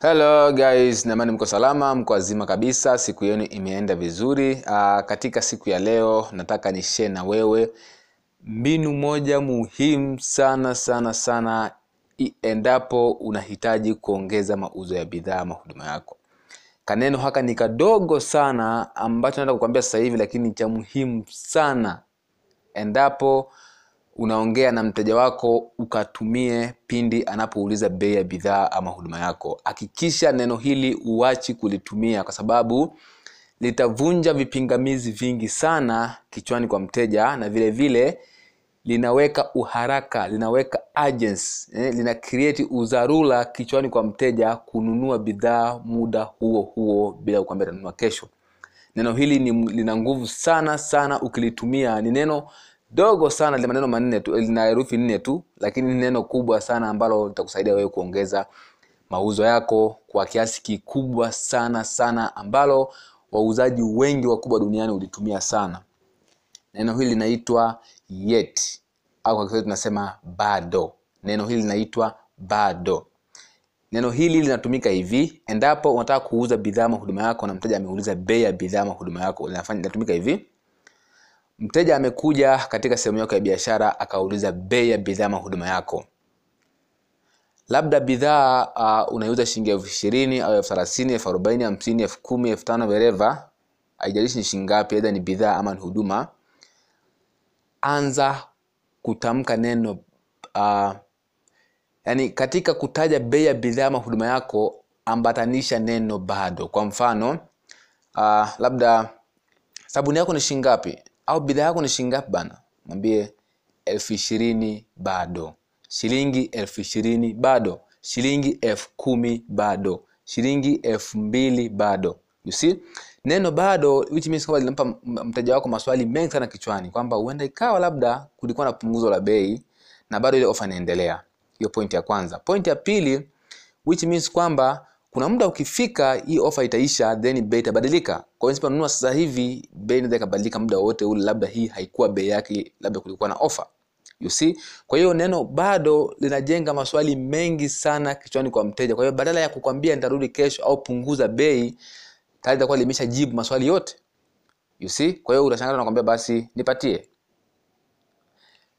hello guys. Naamani mko salama mko wazima kabisa. Siku yenu imeenda vizuri. Uh, katika siku ya leo nataka ni share na wewe mbinu moja muhimu sana sana sana endapo unahitaji kuongeza mauzo ya bidhaa mahuduma yako. Kaneno haka ni kadogo sana ambacho naenda kukwambia sasa hivi lakini cha muhimu sana. Endapo unaongea na mteja wako ukatumie pindi anapouliza bei ya bidhaa ama huduma yako. Hakikisha neno hili uachi kulitumia kwa sababu litavunja vipingamizi vingi sana kichwani kwa mteja na vile vile linaweka uharaka linaweka urgency, eh, lina create udharura kichwani kwa mteja kununua bidhaa muda huo huo bila kukwambia atanunua kesho. Neno hili ni, lina nguvu sana sana ukilitumia. Ni neno dogo sana lina maneno manne tu lina herufi nne tu lakini ni neno kubwa sana ambalo litakusaidia wewe kuongeza mauzo yako kwa kiasi kikubwa sana sana ambalo wauzaji wengi wakubwa duniani ulitumia sana. Neno hili linaitwa yet au kwa kiswahili tunasema bado. Neno hili linaitwa bado. Neno hili linatumika hivi endapo unataka kuuza bidhaa huduma yako na mteja ameuliza bei ya bidhaa huduma yako linatumika hivi mteja amekuja katika sehemu yako ya biashara akauliza bei ya bidhaa ama huduma yako. Labda bidhaa uh, unaiuza shilingi elfu ishirini au elfu thelathini elfu arobaini hamsini elfu kumi elfu tano vereva haijalishi ni shilingi ngapi aidha ni bidhaa ama ni huduma. Anza kutamka neno uh, yani katika kutaja bei ya bidhaa ama huduma yako ambatanisha neno bado. Kwa mfano uh, labda sabuni yako ni shilingi ngapi au bidhaa yako ni shilingi ngapi bana? Mwambie elfu ishirini bado. Shilingi elfu ishirini bado. Shilingi elfu kumi bado. Shilingi elfu mbili bado. You see? Neno bado which means kwamba linampa mteja wako maswali mengi sana kichwani. Kwamba huenda ikawa labda kulikuwa na punguzo la bei na bado ile ofa inaendelea. Hiyo point ya kwanza. Point ya pili which means kwamba kuna muda ukifika hii ofa itaisha then bei itabadilika. Kwa hiyo nisiponunua sasa hivi bei inaweza ikabadilika muda wote ule labda hii haikuwa bei yake labda kulikuwa na ofa you see? Kwa hiyo neno bado linajenga maswali mengi sana kichwani kwa mteja. Kwa hiyo badala ya kukwambia nitarudi kesho au punguza bei tayari itakuwa limeshajibu maswali yote. You see? Kwa hiyo utashangaa nakwambia basi nipatie.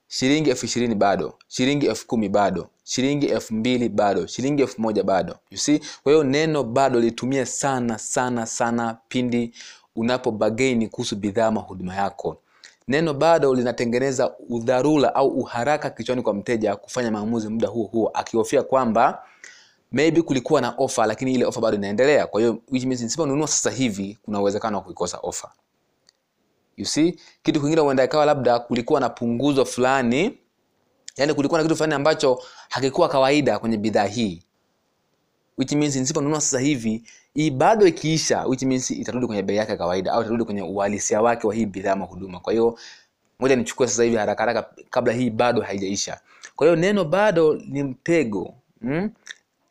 Shilingi elfu ishirini bado. Shilingi elfu kumi bado shilingi elfu mbili bado shilingi elfu moja bado. You see? Kwa hiyo neno bado litumie sana sana sana pindi unapo bagaini kuhusu bidhaa ama huduma yako. Neno bado linatengeneza udharura au uharaka kichwani kwa mteja kufanya maamuzi muda huo huo akihofia kwamba maybe kulikuwa na ofa lakini ile ofa bado inaendelea. Kwa hiyo which means nisiponunua sasa hivi kuna uwezekano wa kuikosa ofa you see? Kitu kingine huenda ikawa labda kulikuwa na punguzo fulani yani kulikuwa na kitu fulani ambacho hakikuwa kawaida kwenye bidhaa hii. Which means nisiponunua sasa hivi hii bado ikiisha which means itarudi kwenye bei yake ya kawaida au itarudi kwenye uhalisia wake wa hii bidhaa ama huduma. Kwa hiyo ngoja nichukue sasa hivi haraka haraka kabla hii bado haijaisha. Kwa hiyo neno bado ni mtego mm?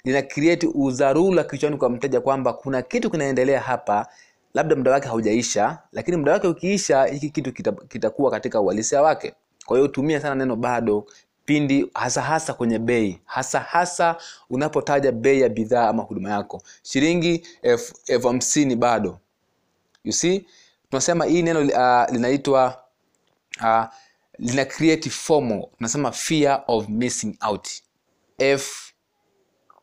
lina create udharura kichwani kwa mteja kwamba kuna kitu kinaendelea hapa labda muda wake haujaisha lakini muda wake ukiisha hiki kitu kitakuwa kita- katika uhalisia wake. Kwa hiyo tumia sana neno bado pindi hasa hasa kwenye bei hasa hasa unapotaja bei ya bidhaa ama huduma yako. Shilingi elfu hamsini bado. You see? Tunasema hii neno uh, linaitwa uh, lina create FOMO. Tunasema fear of missing out. F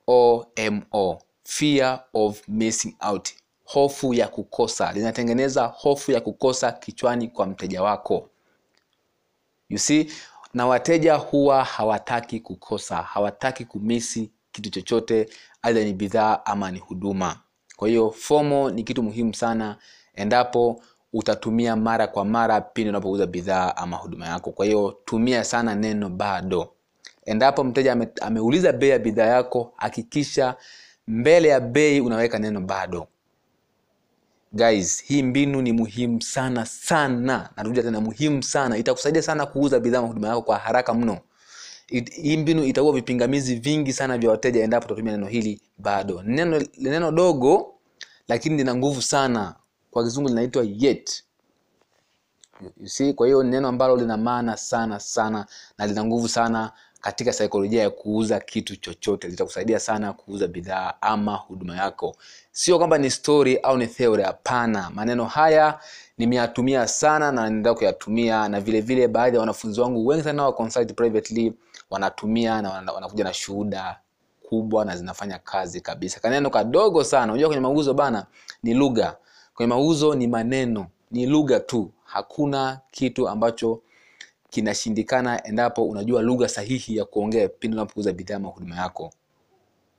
o m o. Fear of missing out. Hofu ya kukosa. Linatengeneza hofu ya kukosa kichwani kwa mteja wako. You see na wateja huwa hawataki kukosa hawataki kumisi kitu chochote aidha ni bidhaa ama ni huduma. Kwa hiyo fomo ni kitu muhimu sana endapo utatumia mara kwa mara pindi unapouza bidhaa ama huduma yako. Kwa hiyo tumia sana neno bado. Endapo mteja ame, ameuliza bei ya bidhaa yako hakikisha mbele ya bei unaweka neno bado guys hii mbinu ni muhimu sana sana. Narudia tena muhimu sana. Itakusaidia sana kuuza bidhaa na huduma yako kwa haraka mno. Hii mbinu itaua vipingamizi vingi sana vya wateja endapo utatumia neno hili bado. Neno, neno dogo lakini lina nguvu sana. Kwa kizungu linaitwa yet. You see kwa hiyo neno ambalo lina maana sana sana na lina nguvu sana katika saikolojia ya kuuza kitu chochote. Zitakusaidia sana kuuza bidhaa ama huduma yako. Sio kwamba ni story au ni theory hapana. Maneno haya nimeyatumia sana na naendelea kuyatumia na vilevile vile baadhi ya wanafunzi wangu wengi sana wa privately wanatumia na wanakuja na shuhuda kubwa na zinafanya kazi kabisa. Kaneno kadogo sana. Unajua kwenye mauzo bana ni lugha. Kwenye mauzo ni maneno. Ni lugha tu. Hakuna kitu ambacho kinashindikana endapo unajua lugha sahihi ya kuongea pindi unapouza bidhaa ama huduma yako.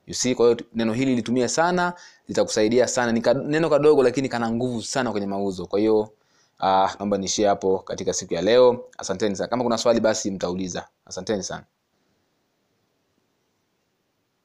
You see kwa hiyo neno hili litumia sana litakusaidia sana. Ni neno kadogo lakini kana nguvu sana kwenye mauzo. Kwa hiyo uh, naomba niishie hapo katika siku ya leo. Asanteni sana. Kama kuna swali basi mtauliza. Asanteni sana